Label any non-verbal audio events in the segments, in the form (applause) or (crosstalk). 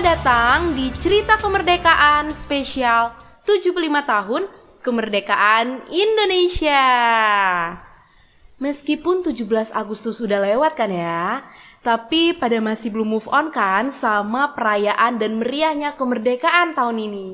Selamat datang di cerita kemerdekaan spesial 75 tahun kemerdekaan Indonesia. Meskipun 17 Agustus sudah lewat kan ya, tapi pada masih belum move on kan sama perayaan dan meriahnya kemerdekaan tahun ini.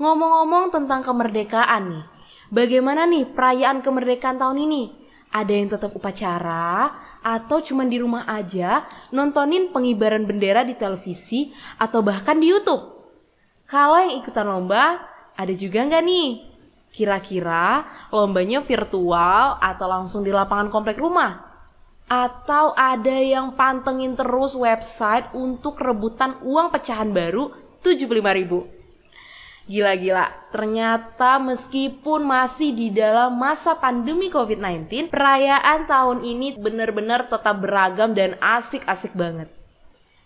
Ngomong-ngomong tentang kemerdekaan nih, bagaimana nih perayaan kemerdekaan tahun ini? Ada yang tetap upacara atau cuma di rumah aja nontonin pengibaran bendera di televisi atau bahkan di YouTube? Kalau yang ikutan lomba, ada juga nggak nih? Kira-kira lombanya virtual atau langsung di lapangan komplek rumah? Atau ada yang pantengin terus website untuk rebutan uang pecahan baru 75 ribu. Gila-gila, ternyata meskipun masih di dalam masa pandemi COVID-19, perayaan tahun ini benar-benar tetap beragam dan asik-asik banget.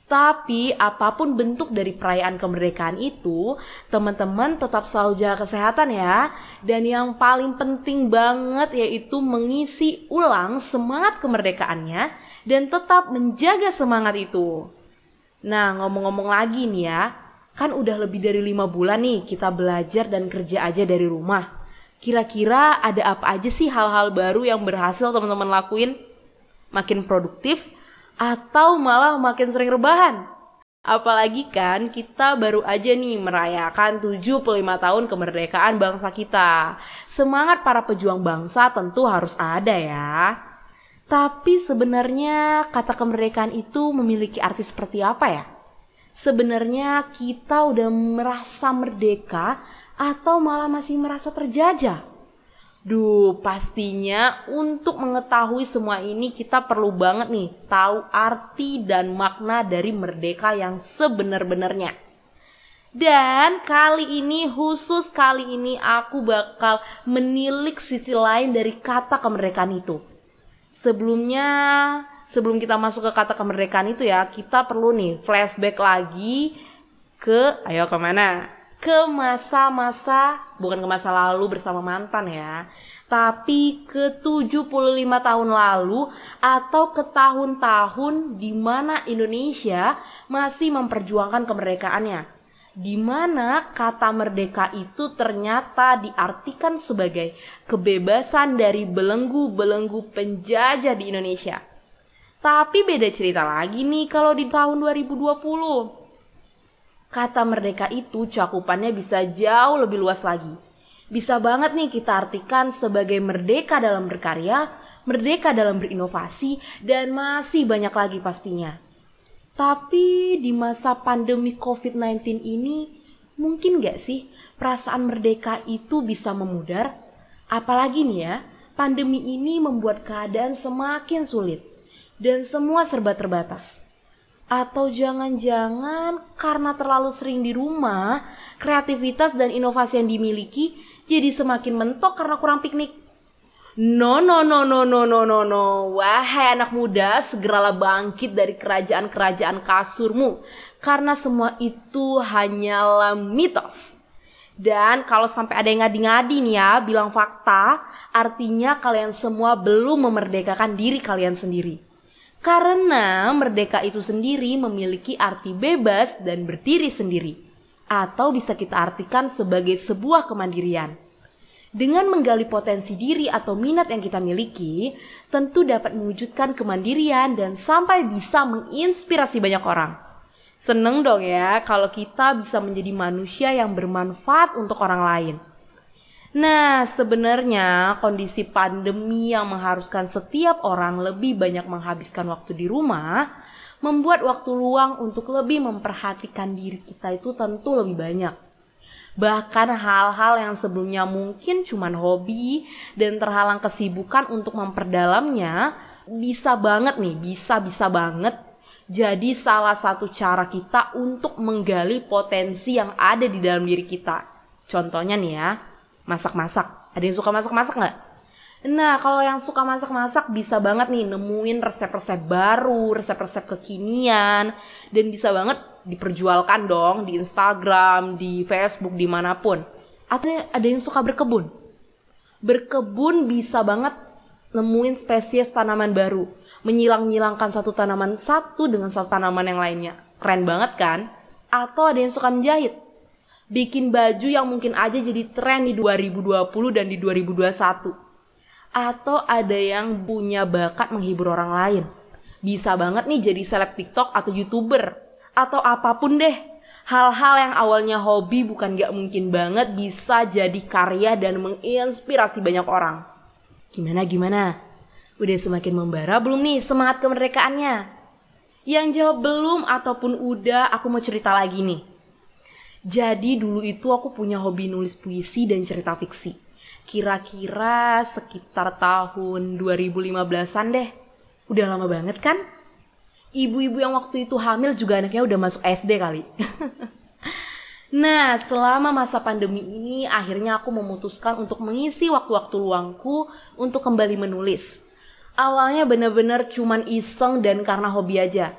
Tapi apa pun bentuk dari perayaan kemerdekaan itu, teman-teman tetap selalu jaga kesehatan ya. Dan yang paling penting banget yaitu mengisi ulang semangat kemerdekaannya dan tetap menjaga semangat itu. Nah ngomong-ngomong lagi nih ya, kan udah lebih dari lima bulan nih kita belajar dan kerja aja dari rumah. Kira-kira ada apa aja sih hal-hal baru yang berhasil teman-teman lakuin? Makin produktif, atau malah makin sering rebahan. Apalagi kan kita baru aja nih merayakan 75 tahun kemerdekaan bangsa kita. Semangat para pejuang bangsa tentu harus ada ya. Tapi sebenarnya kata kemerdekaan itu memiliki arti seperti apa ya? Sebenarnya kita udah merasa merdeka atau malah masih merasa terjajah? Duh, pastinya untuk mengetahui semua ini kita perlu banget nih tahu arti dan makna dari merdeka yang sebenar-benarnya. Dan kali ini khusus kali ini aku bakal menilik sisi lain dari kata kemerdekaan itu. Sebelumnya, sebelum kita masuk ke kata kemerdekaan itu ya, kita perlu nih flashback lagi ke, ayo ke mana? ke masa-masa bukan ke masa lalu bersama mantan ya, tapi ke 75 tahun lalu atau ke tahun-tahun di mana Indonesia masih memperjuangkan kemerdekaannya. Di mana kata merdeka itu ternyata diartikan sebagai kebebasan dari belenggu-belenggu penjajah di Indonesia. Tapi beda cerita lagi nih kalau di tahun 2020 kata merdeka itu cakupannya bisa jauh lebih luas lagi. Bisa banget nih kita artikan sebagai merdeka dalam berkarya, merdeka dalam berinovasi, dan masih banyak lagi pastinya. Tapi di masa pandemi COVID-19 ini, mungkin gak sih perasaan merdeka itu bisa memudar? Apalagi nih ya, pandemi ini membuat keadaan semakin sulit dan semua serba terbatas. Atau jangan-jangan karena terlalu sering di rumah, kreativitas dan inovasi yang dimiliki jadi semakin mentok karena kurang piknik. No, no, no, no, no, no, no, no. Wahai anak muda, segeralah bangkit dari kerajaan-kerajaan kasurmu. Karena semua itu hanyalah mitos. Dan kalau sampai ada yang ngadi-ngadi nih ya, bilang fakta, artinya kalian semua belum memerdekakan diri kalian sendiri. Karena merdeka itu sendiri memiliki arti bebas dan berdiri sendiri, atau bisa kita artikan sebagai sebuah kemandirian. Dengan menggali potensi diri atau minat yang kita miliki, tentu dapat mewujudkan kemandirian dan sampai bisa menginspirasi banyak orang. Seneng dong ya kalau kita bisa menjadi manusia yang bermanfaat untuk orang lain. Nah, sebenarnya kondisi pandemi yang mengharuskan setiap orang lebih banyak menghabiskan waktu di rumah membuat waktu luang untuk lebih memperhatikan diri kita itu tentu lebih banyak. Bahkan hal-hal yang sebelumnya mungkin cuma hobi dan terhalang kesibukan untuk memperdalamnya bisa banget nih, bisa-bisa banget jadi salah satu cara kita untuk menggali potensi yang ada di dalam diri kita. Contohnya nih ya, masak-masak. Ada yang suka masak-masak nggak? Nah, kalau yang suka masak-masak bisa banget nih nemuin resep-resep baru, resep-resep kekinian, dan bisa banget diperjualkan dong di Instagram, di Facebook, di mana pun. Atau ada yang suka berkebun. Berkebun bisa banget nemuin spesies tanaman baru, menyilang-nyilangkan satu tanaman satu dengan satu tanaman yang lainnya. Keren banget kan? Atau ada yang suka menjahit? Bikin baju yang mungkin aja jadi tren di 2020 dan di 2021. Atau ada yang punya bakat menghibur orang lain. Bisa banget nih jadi seleb TikTok atau YouTuber. Atau apa pun deh. Hal-hal yang awalnya hobi bukan gak mungkin banget bisa jadi karya dan menginspirasi banyak orang. Gimana gimana? Udah semakin membara belum nih semangat kemerdekaannya? Yang jawab belum ataupun udah, aku mau cerita lagi nih. Jadi dulu itu aku punya hobi nulis puisi dan cerita fiksi. Kira-kira sekitar tahun 2015-an deh. Udah lama banget kan? Ibu-ibu yang waktu itu hamil juga anaknya udah masuk SD kali. (laughs) nah, selama masa pandemi ini akhirnya aku memutuskan untuk mengisi waktu-waktu luangku untuk kembali menulis. Awalnya bener-bener cuman iseng dan karena hobi aja.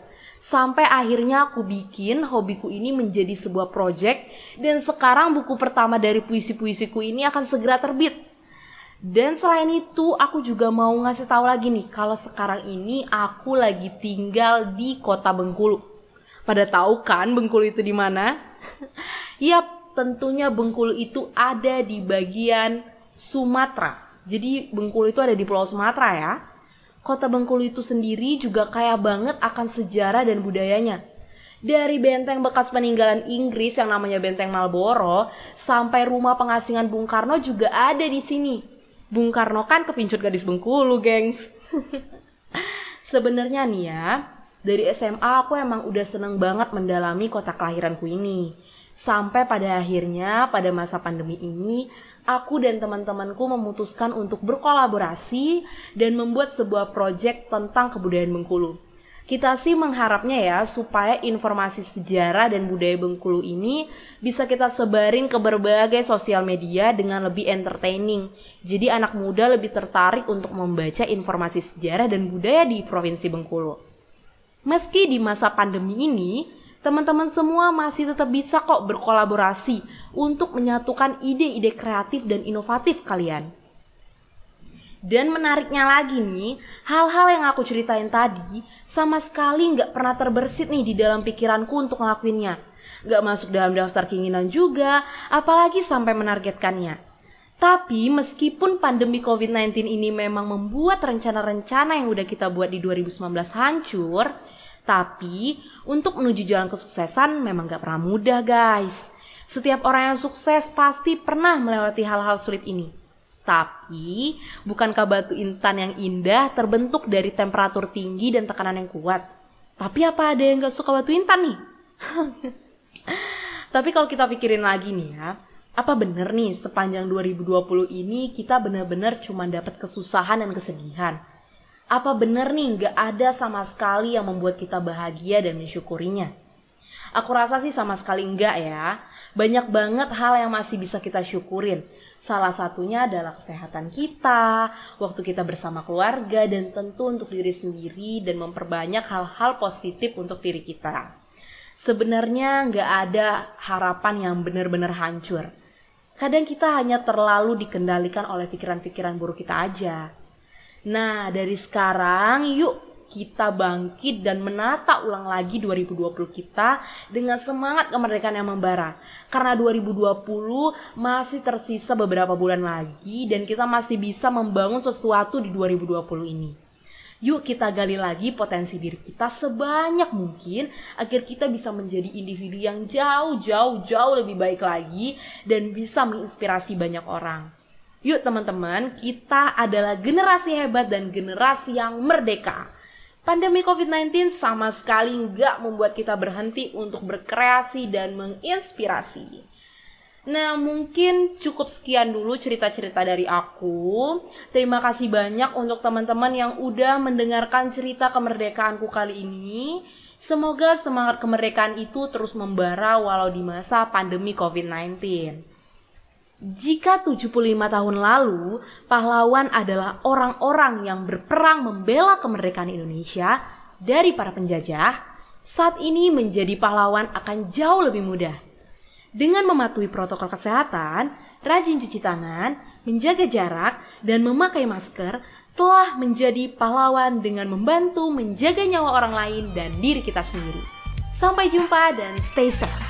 Sampai akhirnya aku bikin hobiku ini menjadi sebuah project dan sekarang buku pertama dari puisi-puisiku ini akan segera terbit. Dan selain itu aku juga mau ngasih tahu lagi nih kalau sekarang ini aku lagi tinggal di kota Bengkulu. Pada tahu kan Bengkulu itu di mana? (laughs) Yap, tentunya Bengkulu itu ada di bagian Sumatera. Jadi Bengkulu itu ada di Pulau Sumatera ya. Kota Bengkulu itu sendiri juga kaya banget akan sejarah dan budayanya. Dari benteng bekas peninggalan Inggris yang namanya Benteng Marlborough sampai rumah pengasingan Bung Karno juga ada di sini. Bung Karno kan kepincut gadis Bengkulu, gengs. (laughs) Sebenarnya nih ya, dari SMA aku emang udah seneng banget mendalami kota kelahiranku ini. Sampai pada akhirnya pada masa pandemi ini aku dan teman-temanku memutuskan untuk berkolaborasi dan membuat sebuah proyek tentang kebudayaan Bengkulu. Kita sih mengharapnya ya supaya informasi sejarah dan budaya Bengkulu ini bisa kita sebarin ke berbagai sosial media dengan lebih entertaining. Jadi anak muda lebih tertarik untuk membaca informasi sejarah dan budaya di Provinsi Bengkulu. Meski di masa pandemi ini, teman-teman semua masih tetap bisa kok berkolaborasi untuk menyatukan ide-ide kreatif dan inovatif kalian. Dan menariknya lagi nih, hal-hal yang aku ceritain tadi sama sekali nggak pernah terbersit nih di dalam pikiranku untuk ngelakuinnya. Nggak masuk dalam daftar keinginan juga, apalagi sampai menargetkannya. Tapi meskipun pandemi COVID-19 ini memang membuat rencana-rencana yang udah kita buat di 2019 hancur, tapi untuk menuju jalan kesuksesan memang gak pernah mudah guys. Setiap orang yang sukses pasti pernah melewati hal-hal sulit ini. Tapi, bukankah batu intan yang indah terbentuk dari temperatur tinggi dan tekanan yang kuat? Tapi apa ada yang gak suka batu intan nih? (laughs) Tapi kalau kita pikirin lagi nih ya, apa bener nih sepanjang 2020 ini kita benar-benar cuma dapat kesusahan dan kesedihan? Apa bener nih nggak ada sama sekali yang membuat kita bahagia dan mensyukurinya? Aku rasa sih sama sekali enggak ya. Banyak banget hal yang masih bisa kita syukurin. Salah satunya adalah kesehatan kita, waktu kita bersama keluarga, dan tentu untuk diri sendiri dan memperbanyak hal-hal positif untuk diri kita. Sebenarnya nggak ada harapan yang benar-benar hancur. Kadang kita hanya terlalu dikendalikan oleh pikiran-pikiran buruk kita aja. Nah, dari sekarang yuk kita bangkit dan menata ulang lagi 2020 kita dengan semangat kemerdekaan yang membara. Karena 2020 masih tersisa beberapa bulan lagi dan kita masih bisa membangun sesuatu di 2020 ini. Yuk kita gali lagi potensi diri kita sebanyak mungkin agar kita bisa menjadi individu yang jauh jauh jauh lebih baik lagi dan bisa menginspirasi banyak orang. Yuk teman-teman, kita adalah generasi hebat dan generasi yang merdeka. Pandemi COVID-19 sama sekali nggak membuat kita berhenti untuk berkreasi dan menginspirasi. Nah, mungkin cukup sekian dulu cerita-cerita dari aku. Terima kasih banyak untuk teman-teman yang udah mendengarkan cerita kemerdekaanku kali ini. Semoga semangat kemerdekaan itu terus membara walau di masa pandemi COVID-19. Jika 75 tahun lalu pahlawan adalah orang-orang yang berperang membela kemerdekaan Indonesia dari para penjajah, saat ini menjadi pahlawan akan jauh lebih mudah. Dengan mematuhi protokol kesehatan, rajin cuci tangan, menjaga jarak, dan memakai masker telah menjadi pahlawan dengan membantu menjaga nyawa orang lain dan diri kita sendiri. Sampai jumpa dan stay safe.